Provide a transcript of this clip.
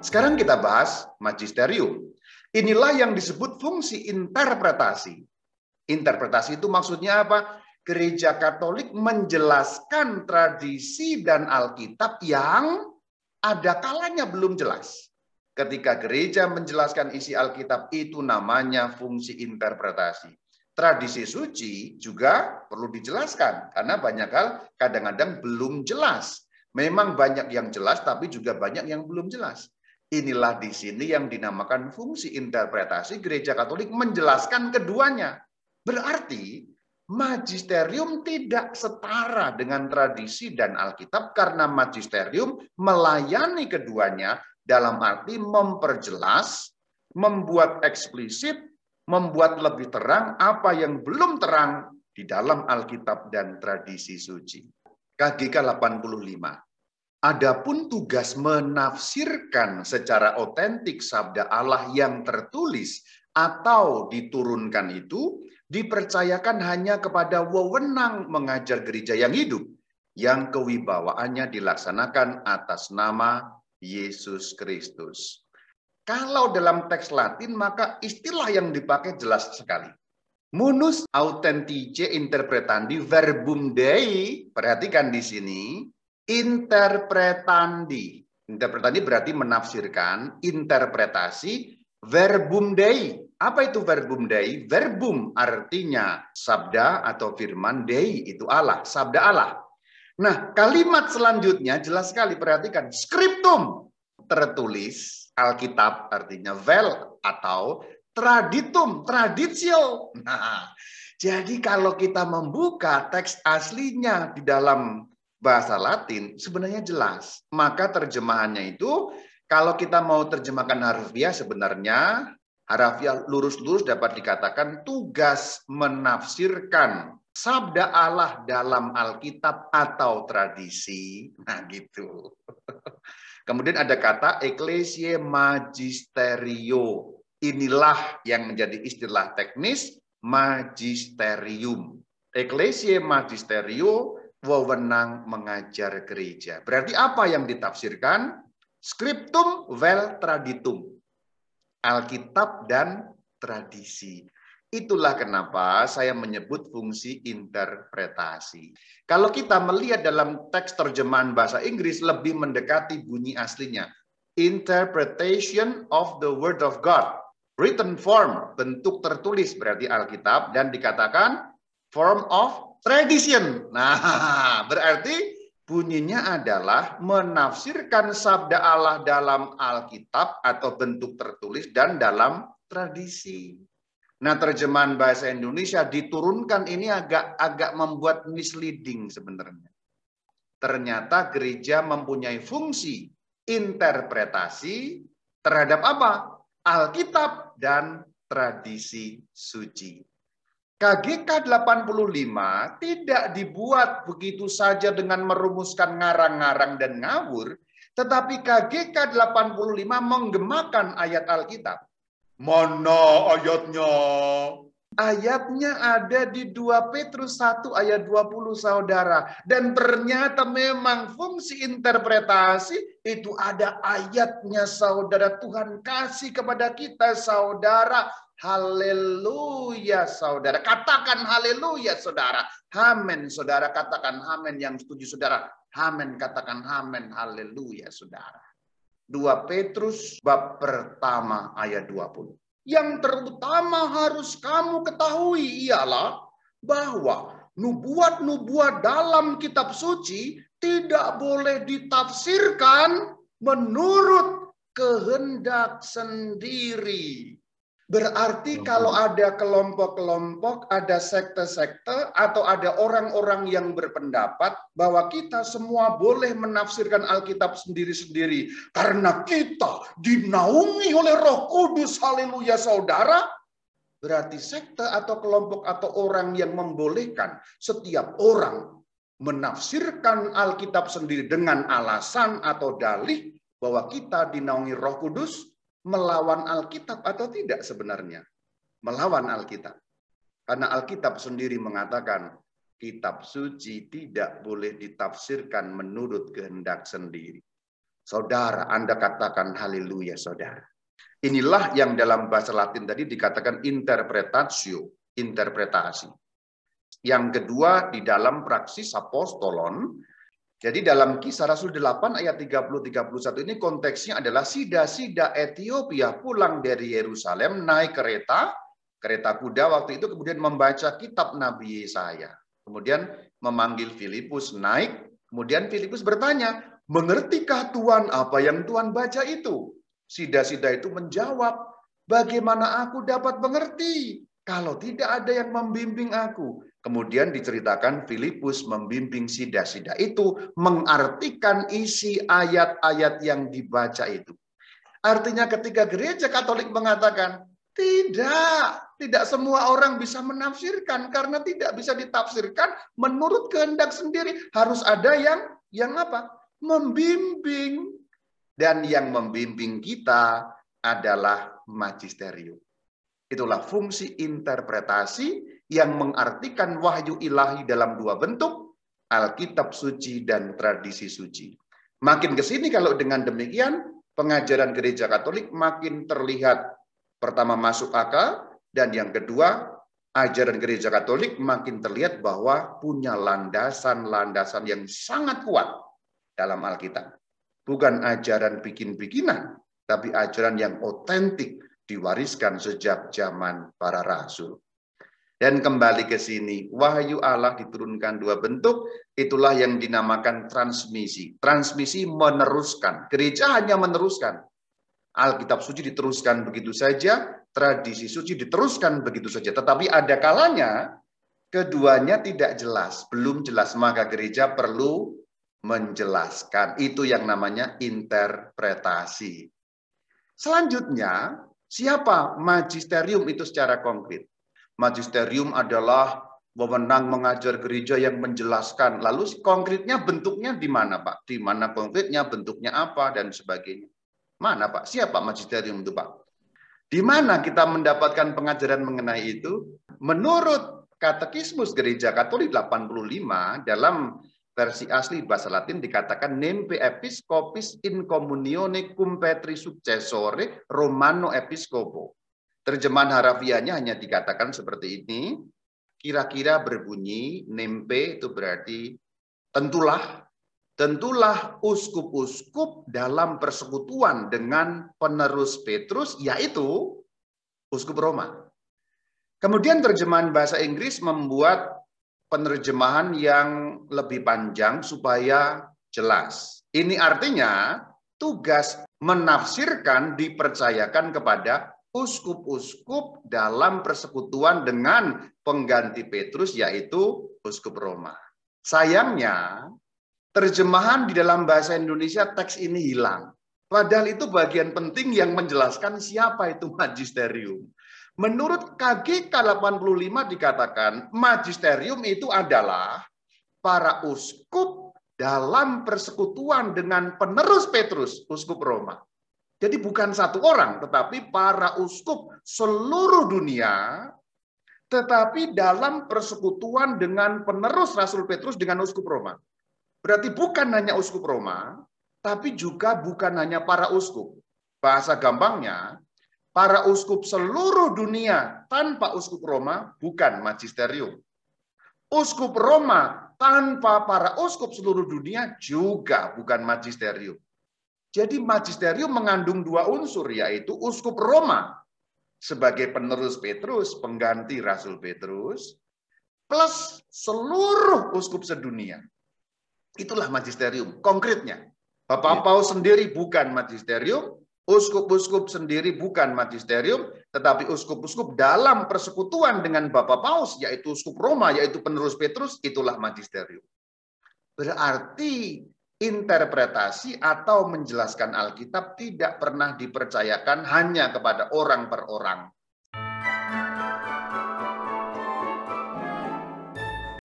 Sekarang kita bahas magisterium. Inilah yang disebut fungsi interpretasi. Interpretasi itu maksudnya apa? Gereja Katolik menjelaskan tradisi dan Alkitab yang ada kalanya belum jelas. Ketika gereja menjelaskan isi Alkitab itu namanya fungsi interpretasi. Tradisi suci juga perlu dijelaskan karena banyak hal kadang-kadang belum jelas. Memang banyak yang jelas tapi juga banyak yang belum jelas. Inilah di sini yang dinamakan fungsi interpretasi gereja Katolik menjelaskan keduanya. Berarti magisterium tidak setara dengan tradisi dan Alkitab karena magisterium melayani keduanya dalam arti memperjelas, membuat eksplisit, membuat lebih terang apa yang belum terang di dalam Alkitab dan tradisi suci. KGK 85. Adapun tugas menafsirkan secara otentik sabda Allah yang tertulis atau diturunkan itu dipercayakan hanya kepada wewenang mengajar gereja yang hidup yang kewibawaannya dilaksanakan atas nama Yesus Kristus. Kalau dalam teks Latin maka istilah yang dipakai jelas sekali. Munus autentice interpretandi verbum Dei, perhatikan di sini, interpretandi. Interpretandi berarti menafsirkan, interpretasi, verbum Dei. Apa itu verbum Dei? Verbum artinya sabda atau firman Dei itu Allah, sabda Allah. Nah, kalimat selanjutnya jelas sekali perhatikan, scriptum tertulis, Alkitab artinya vel atau traditum, traditio. Nah, jadi kalau kita membuka teks aslinya di dalam bahasa Latin sebenarnya jelas. Maka terjemahannya itu kalau kita mau terjemahkan harfiah sebenarnya harfiah lurus-lurus dapat dikatakan tugas menafsirkan sabda Allah dalam Alkitab atau tradisi. Nah gitu. Kemudian ada kata ecclesia magisterio. Inilah yang menjadi istilah teknis magisterium. Ecclesia magisterio wewenang mengajar gereja. Berarti apa yang ditafsirkan? Scriptum vel traditum. Alkitab dan tradisi. Itulah kenapa saya menyebut fungsi interpretasi. Kalau kita melihat dalam teks terjemahan bahasa Inggris lebih mendekati bunyi aslinya. Interpretation of the word of God. Written form, bentuk tertulis berarti Alkitab dan dikatakan form of tradition. Nah, berarti bunyinya adalah menafsirkan sabda Allah dalam Alkitab atau bentuk tertulis dan dalam tradisi. Nah, terjemahan bahasa Indonesia diturunkan ini agak agak membuat misleading sebenarnya. Ternyata gereja mempunyai fungsi interpretasi terhadap apa? Alkitab dan tradisi suci. KGK 85 tidak dibuat begitu saja dengan merumuskan ngarang-ngarang dan ngawur, tetapi KGK 85 menggemakan ayat Alkitab. Mana ayatnya? Ayatnya ada di 2 Petrus 1 ayat 20 saudara. Dan ternyata memang fungsi interpretasi itu ada ayatnya saudara. Tuhan kasih kepada kita saudara Haleluya saudara. Katakan haleluya saudara. Amin saudara. Katakan amin yang setuju saudara. Amin katakan amin. Haleluya saudara. 2 Petrus bab pertama ayat 20. Yang terutama harus kamu ketahui ialah bahwa nubuat-nubuat dalam kitab suci tidak boleh ditafsirkan menurut kehendak sendiri. Berarti kalau ada kelompok-kelompok, ada sekte-sekte, atau ada orang-orang yang berpendapat bahwa kita semua boleh menafsirkan Alkitab sendiri-sendiri. Karena kita dinaungi oleh roh kudus, haleluya saudara. Berarti sekte atau kelompok atau orang yang membolehkan setiap orang menafsirkan Alkitab sendiri dengan alasan atau dalih bahwa kita dinaungi roh kudus, melawan Alkitab atau tidak sebenarnya? Melawan Alkitab. Karena Alkitab sendiri mengatakan kitab suci tidak boleh ditafsirkan menurut kehendak sendiri. Saudara, Anda katakan haleluya, saudara. Inilah yang dalam bahasa Latin tadi dikatakan interpretatio, interpretasi. Yang kedua, di dalam praksis apostolon, jadi dalam kisah Rasul 8 ayat 30-31 ini konteksnya adalah Sida-Sida Ethiopia pulang dari Yerusalem naik kereta, kereta kuda waktu itu kemudian membaca kitab Nabi Yesaya. Kemudian memanggil Filipus naik, kemudian Filipus bertanya, Mengertikah Tuhan apa yang Tuhan baca itu? Sida-sida itu menjawab, bagaimana aku dapat mengerti kalau tidak ada yang membimbing aku? Kemudian diceritakan Filipus membimbing sida-sida itu mengartikan isi ayat-ayat yang dibaca itu. Artinya ketika gereja Katolik mengatakan, tidak, tidak semua orang bisa menafsirkan karena tidak bisa ditafsirkan menurut kehendak sendiri. Harus ada yang yang apa? membimbing. Dan yang membimbing kita adalah magisterium. Itulah fungsi interpretasi yang mengartikan wahyu ilahi dalam dua bentuk, Alkitab suci dan tradisi suci. Makin ke sini kalau dengan demikian, pengajaran gereja Katolik makin terlihat pertama masuk akal, dan yang kedua, ajaran gereja Katolik makin terlihat bahwa punya landasan-landasan yang sangat kuat dalam Alkitab. Bukan ajaran bikin-bikinan, tapi ajaran yang otentik diwariskan sejak zaman para rasul. Dan kembali ke sini, wahyu Allah diturunkan dua bentuk, itulah yang dinamakan transmisi. Transmisi meneruskan, gereja hanya meneruskan. Alkitab suci diteruskan begitu saja, tradisi suci diteruskan begitu saja. Tetapi ada kalanya keduanya tidak jelas, belum jelas, maka gereja perlu menjelaskan. Itu yang namanya interpretasi. Selanjutnya, siapa magisterium itu secara konkret? Magisterium adalah wewenang mengajar gereja yang menjelaskan. Lalu konkretnya bentuknya di mana, Pak? Di mana konkretnya, bentuknya apa, dan sebagainya. Mana, Pak? Siapa magisterium itu, Pak? Di mana kita mendapatkan pengajaran mengenai itu? Menurut Katekismus Gereja Katolik 85 dalam versi asli bahasa Latin dikatakan nempe episcopis in communione cum petri successore Romano episcopo. Terjemahan harafiahnya hanya dikatakan seperti ini. Kira-kira berbunyi nempe itu berarti tentulah tentulah uskup-uskup dalam persekutuan dengan penerus Petrus yaitu uskup Roma. Kemudian terjemahan bahasa Inggris membuat penerjemahan yang lebih panjang supaya jelas. Ini artinya tugas menafsirkan dipercayakan kepada uskup-uskup dalam persekutuan dengan pengganti Petrus yaitu uskup Roma. Sayangnya terjemahan di dalam bahasa Indonesia teks ini hilang. Padahal itu bagian penting yang menjelaskan siapa itu magisterium. Menurut KGK 85 dikatakan magisterium itu adalah para uskup dalam persekutuan dengan penerus Petrus, uskup Roma. Jadi bukan satu orang, tetapi para uskup seluruh dunia, tetapi dalam persekutuan dengan penerus Rasul Petrus dengan uskup Roma. Berarti bukan hanya uskup Roma, tapi juga bukan hanya para uskup. Bahasa gampangnya, para uskup seluruh dunia tanpa uskup Roma bukan magisterium. Uskup Roma tanpa para uskup seluruh dunia juga bukan magisterium. Jadi magisterium mengandung dua unsur yaitu uskup Roma sebagai penerus Petrus, pengganti Rasul Petrus, plus seluruh uskup sedunia. Itulah magisterium konkretnya. Bapak ya. Paus sendiri bukan magisterium, Uskup-uskup sendiri bukan magisterium, tetapi uskup-uskup dalam persekutuan dengan Bapak Paus, yaitu uskup Roma, yaitu penerus Petrus, itulah magisterium. Berarti interpretasi atau menjelaskan Alkitab tidak pernah dipercayakan hanya kepada orang per orang,